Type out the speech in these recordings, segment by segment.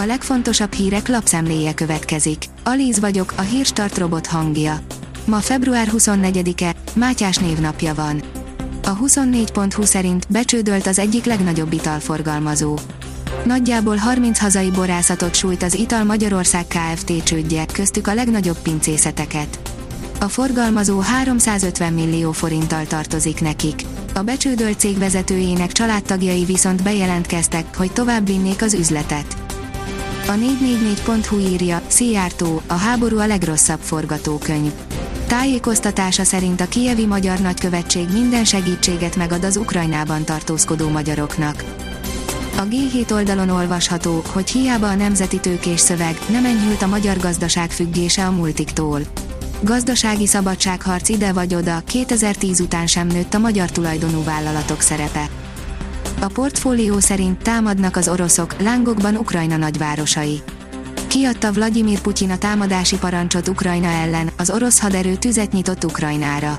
A legfontosabb hírek lapszemléje következik. Alíz vagyok, a hírstart robot hangja. Ma február 24-e, Mátyás névnapja van. A 24.20 szerint becsődölt az egyik legnagyobb italforgalmazó. Nagyjából 30 hazai borászatot sújt az Ital Magyarország Kft. csődje, köztük a legnagyobb pincészeteket. A forgalmazó 350 millió forinttal tartozik nekik. A becsődölt cég vezetőjének családtagjai viszont bejelentkeztek, hogy tovább vinnék az üzletet. A 444.hu írja, Szijjártó, a háború a legrosszabb forgatókönyv. Tájékoztatása szerint a kievi magyar nagykövetség minden segítséget megad az Ukrajnában tartózkodó magyaroknak. A G7 oldalon olvasható, hogy hiába a nemzeti tőkés szöveg, nem enyhült a magyar gazdaság függése a multiktól. Gazdasági szabadságharc ide vagy oda, 2010 után sem nőtt a magyar tulajdonú vállalatok szerepe. A portfólió szerint támadnak az oroszok, lángokban Ukrajna nagyvárosai. Kiadta Vladimir Putyin a támadási parancsot Ukrajna ellen, az orosz haderő tüzet nyitott Ukrajnára.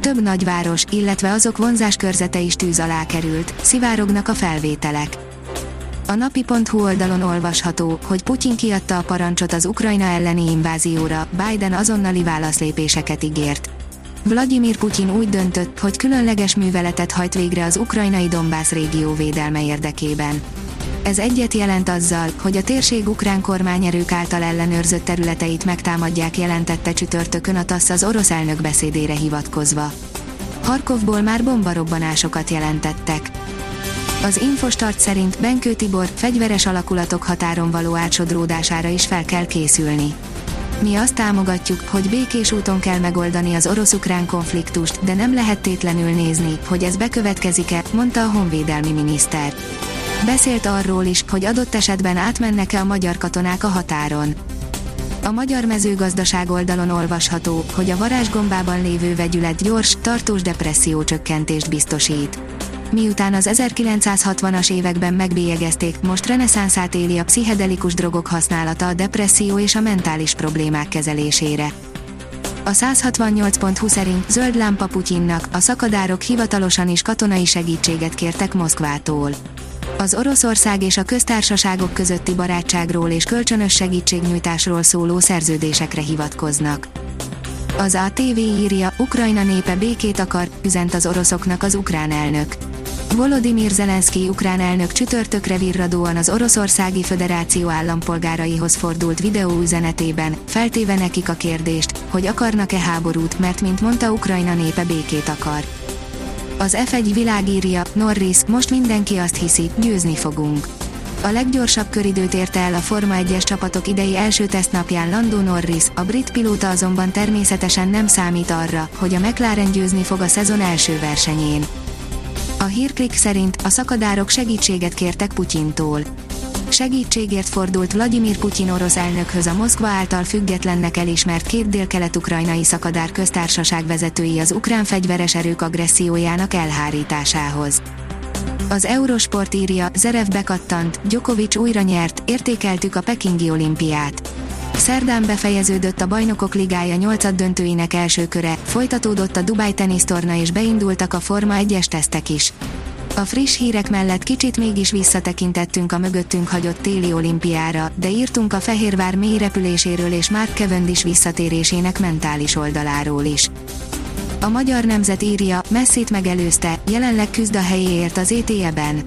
Több nagyváros, illetve azok vonzáskkörzete is tűz alá került, szivárognak a felvételek. A napi.hu oldalon olvasható, hogy Putyin kiadta a parancsot az Ukrajna elleni invázióra, Biden azonnali válaszlépéseket ígért. Vladimir Putyin úgy döntött, hogy különleges műveletet hajt végre az ukrajnai Donbass régió védelme érdekében. Ez egyet jelent azzal, hogy a térség ukrán kormányerők által ellenőrzött területeit megtámadják jelentette csütörtökön a TASZ az orosz elnök beszédére hivatkozva. Harkovból már bombarobbanásokat jelentettek. Az Infostart szerint Benkő Tibor fegyveres alakulatok határon való átsodródására is fel kell készülni. Mi azt támogatjuk, hogy békés úton kell megoldani az orosz-ukrán konfliktust, de nem lehet tétlenül nézni, hogy ez bekövetkezik-e, mondta a honvédelmi miniszter. Beszélt arról is, hogy adott esetben átmennek-e a magyar katonák a határon. A magyar mezőgazdaság oldalon olvasható, hogy a varázsgombában lévő vegyület gyors, tartós depresszió csökkentést biztosít. Miután az 1960-as években megbélyegezték, most reneszánszát éli a pszichedelikus drogok használata a depresszió és a mentális problémák kezelésére. A 168.20 szerint zöld lámpa Putyinnak, a szakadárok hivatalosan is katonai segítséget kértek Moszkvától. Az Oroszország és a köztársaságok közötti barátságról és kölcsönös segítségnyújtásról szóló szerződésekre hivatkoznak. Az ATV írja, Ukrajna népe békét akar, üzent az oroszoknak az ukrán elnök. Volodymyr Zelenszky ukrán elnök csütörtökre virradóan az Oroszországi Föderáció állampolgáraihoz fordult videóüzenetében, feltéve nekik a kérdést, hogy akarnak-e háborút, mert mint mondta Ukrajna népe békét akar. Az F1 világírja, Norris, most mindenki azt hiszi, győzni fogunk. A leggyorsabb köridőt érte el a Forma 1-es csapatok idei első tesztnapján Lando Norris, a brit pilóta azonban természetesen nem számít arra, hogy a McLaren győzni fog a szezon első versenyén. A hírklik szerint a szakadárok segítséget kértek Putyintól. Segítségért fordult Vladimir Putyin orosz elnökhöz a Moszkva által függetlennek elismert két dél-kelet-ukrajnai szakadár köztársaság vezetői az ukrán fegyveres erők agressziójának elhárításához. Az Eurosport írja, Zerev bekattant, Djokovic újra nyert, értékeltük a Pekingi olimpiát. Szerdán befejeződött a Bajnokok Ligája 8 döntőinek első köre, folytatódott a Dubai tenisztorna és beindultak a Forma 1-es tesztek is. A friss hírek mellett kicsit mégis visszatekintettünk a mögöttünk hagyott téli olimpiára, de írtunk a Fehérvár mély repüléséről és Mark Cavendish visszatérésének mentális oldaláról is. A magyar nemzet írja, messzit megelőzte, jelenleg küzd a helyéért az ETE-ben.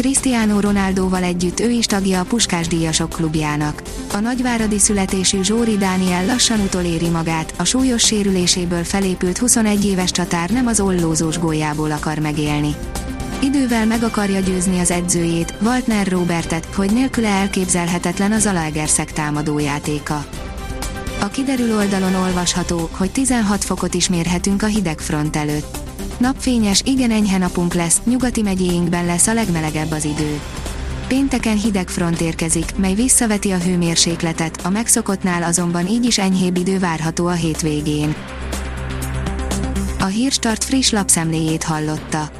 Cristiano Ronaldoval együtt ő is tagja a Puskás Díjasok klubjának. A nagyváradi születésű Zsóri Dániel lassan utoléri magát, a súlyos sérüléséből felépült 21 éves csatár nem az ollózós gólyából akar megélni. Idővel meg akarja győzni az edzőjét, Waltner Robertet, hogy nélküle elképzelhetetlen az Alaegerszeg támadójátéka. A kiderül oldalon olvasható, hogy 16 fokot is mérhetünk a hidegfront előtt. Napfényes, igen enyhe napunk lesz, nyugati megyéinkben lesz a legmelegebb az idő. Pénteken hideg front érkezik, mely visszaveti a hőmérsékletet, a megszokottnál azonban így is enyhébb idő várható a hétvégén. A Hírstart friss lapszemléjét hallotta.